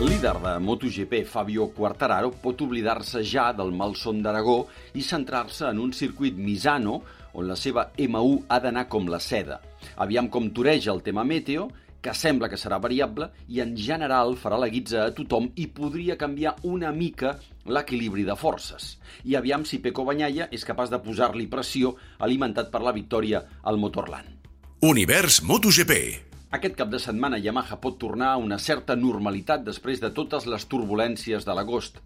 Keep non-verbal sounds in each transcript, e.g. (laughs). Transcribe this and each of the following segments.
El líder de MotoGP, Fabio Quartararo, pot oblidar-se ja del malson d'Aragó i centrar-se en un circuit Misano on la seva M1 ha d'anar com la seda. Aviam com toreja el tema meteo, que sembla que serà variable i en general farà la guitza a tothom i podria canviar una mica l'equilibri de forces. I aviam si Pecco Bagnaia és capaç de posar-li pressió alimentat per la victòria al Motorland. Univers MotoGP. Aquest cap de setmana Yamaha pot tornar a una certa normalitat després de totes les turbulències de l'agost.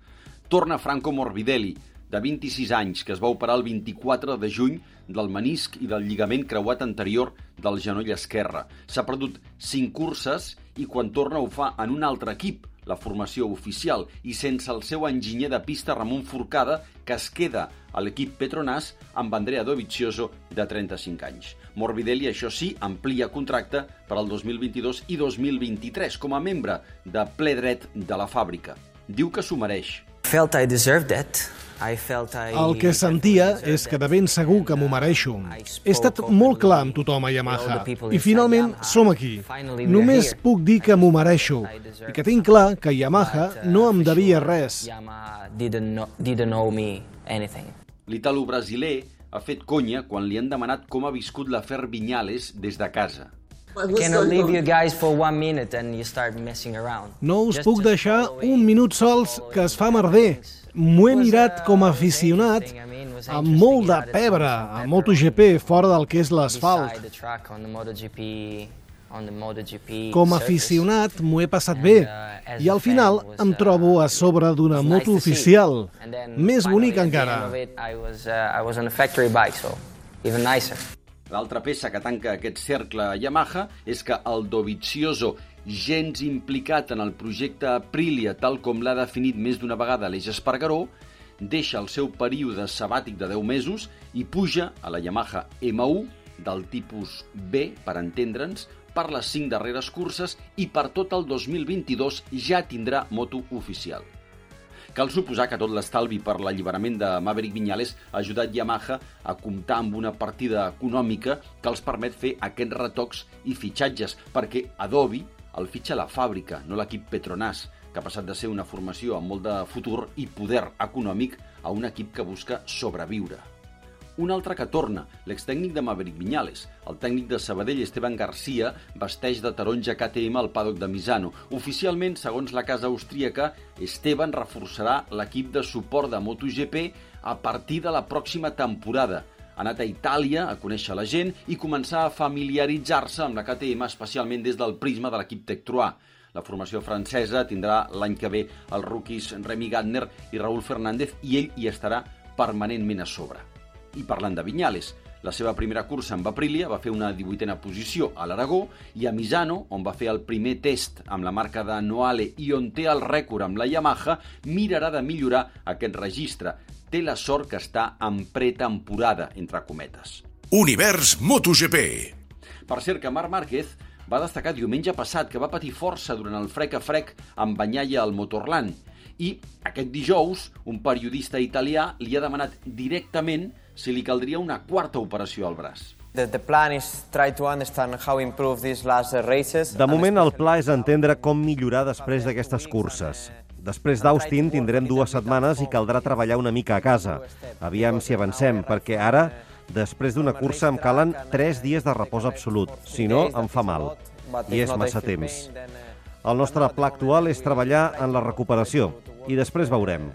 Torna Franco Morbidelli, de 26 anys, que es va operar el 24 de juny del menisc i del lligament creuat anterior del genoll esquerre. S'ha perdut 5 curses i quan torna ho fa en un altre equip, la formació oficial, i sense el seu enginyer de pista Ramon Forcada, que es queda a l'equip Petronas amb Andrea Dovizioso, de 35 anys. Morbidelli, això sí, amplia contracte per al 2022 i 2023 com a membre de ple dret de la fàbrica. Diu que s'ho mereix. Felt I deserved it. I felt I El que sentia és que de ben segur que m'ho mereixo. He estat molt clar amb tothom a Yamaha i finalment som aquí. Només puc dir que m'ho mereixo i que tinc clar que Yamaha no em devia res. L'italo-brasiler ha fet conya quan li han demanat com ha viscut l'afer Vinyales des de casa. Can I leave you guys for one minute and you start messing around? No us puc deixar un minut sols que es fa merder. M'ho he mirat uh, com a aficionat amb molt de pebre a MotoGP fora del que és l'asfalt. Com a aficionat m'ho he passat bé uh, i al final em uh, trobo a sobre d'una moto oficial. Més finally, bonic at the encara. end of it, I was, I was on a factory bike, so even nicer. L'altra peça que tanca aquest cercle Yamaha és que el Dovizioso, gens implicat en el projecte Aprilia, tal com l'ha definit més d'una vegada l'Eix Espargaró, deixa el seu període sabàtic de 10 mesos i puja a la Yamaha M1 del tipus B, per entendre'ns, per les 5 darreres curses i per tot el 2022 ja tindrà moto oficial. Cal suposar que tot l'estalvi per l'alliberament de Maverick Viñales ha ajudat Yamaha a comptar amb una partida econòmica que els permet fer aquests retocs i fitxatges, perquè Adobe el fitxa la fàbrica, no l'equip Petronas, que ha passat de ser una formació amb molt de futur i poder econòmic a un equip que busca sobreviure. Un altre que torna, l'extècnic de Maverick Viñales. El tècnic de Sabadell, Esteban Garcia, vesteix de taronja KTM al paddock de Misano. Oficialment, segons la casa austríaca, Esteban reforçarà l'equip de suport de MotoGP a partir de la pròxima temporada. Ha anat a Itàlia a conèixer la gent i començar a familiaritzar-se amb la KTM, especialment des del prisma de l'equip Tec Trois. La formació francesa tindrà l'any que ve els rookies Remy Gardner i Raúl Fernández i ell hi estarà permanentment a sobre. I parlant de Vinyales, la seva primera cursa amb Aprilia va fer una 18a posició a l'Aragó i a Misano, on va fer el primer test amb la marca de Noale i on té el rècord amb la Yamaha, mirarà de millorar aquest registre. Té la sort que està en pretemporada, entre cometes. Univers MotoGP. Per cert que Marc Márquez va destacar diumenge passat que va patir força durant el frec a frec amb Banyaia al Motorland i aquest dijous un periodista italià li ha demanat directament si li caldria una quarta operació al braç. The, the plan is try to understand how improve these last races. De moment, el pla és entendre com millorar després d'aquestes curses. Després d'Austin tindrem dues setmanes i caldrà treballar una mica a casa. Aviam si avancem, perquè ara, després d'una cursa, em calen tres dies de repòs absolut. Si no, em fa mal. I és massa temps. El nostre pla actual és treballar en la recuperació i després veurem.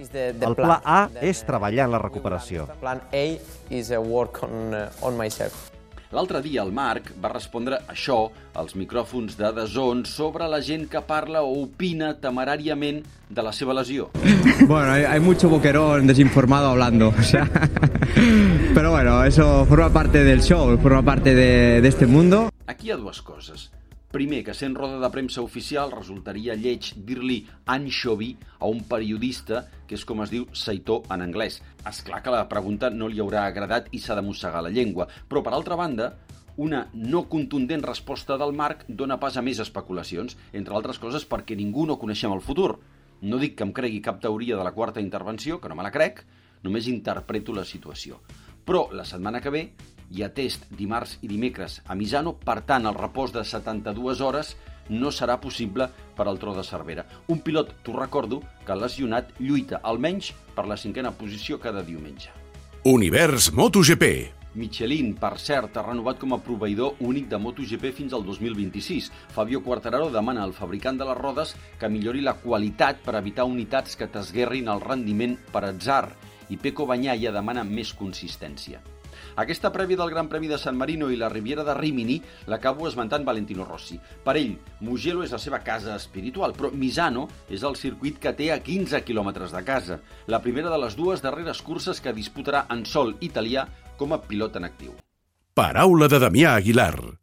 El pla A és treballar en la recuperació. Plan A is a work on, uh, on myself. L'altre dia el Marc va respondre això als micròfons de Dazón sobre la gent que parla o opina temeràriament de la seva lesió. (laughs) Bueno, hay, hay mucho boquerón desinformado hablando, o sea, (laughs) pero bueno, eso forma parte del show, forma parte de, de este mundo. Aquí hi ha dues coses. Primer, que sent roda de premsa oficial resultaria lleig dir-li anchovy a un periodista, que és com es diu seitó en anglès. És clar que la pregunta no li haurà agradat i s'ha de mossegar la llengua, però per altra banda, una no contundent resposta del Marc dona pas a més especulacions, entre altres coses perquè ningú no coneixem el futur. No dic que em cregui cap teoria de la quarta intervenció, que no me la crec, només interpreto la situació. Però la setmana que ve hi ha test dimarts i dimecres a Misano, per tant el repòs de 72 hores no serà possible per al tro de Cervera. Un pilot, t'ho recordo, que lesionat lluita almenys per la cinquena posició cada diumenge. Univers MotoGP Michelin, per cert, ha renovat com a proveïdor únic de MotoGP fins al 2026. Fabio Quartararo demana al fabricant de les rodes que millori la qualitat per evitar unitats que t'esguerrin el rendiment per atzar i Peco Banyaia demana més consistència. Aquesta prèvia del Gran Premi de San Marino i la Riviera de Rimini l'acabo esmentant Valentino Rossi. Per ell, Mugello és la seva casa espiritual, però Misano és el circuit que té a 15 quilòmetres de casa, la primera de les dues darreres curses que disputarà en sol italià com a pilot en actiu. Paraula de Damià Aguilar.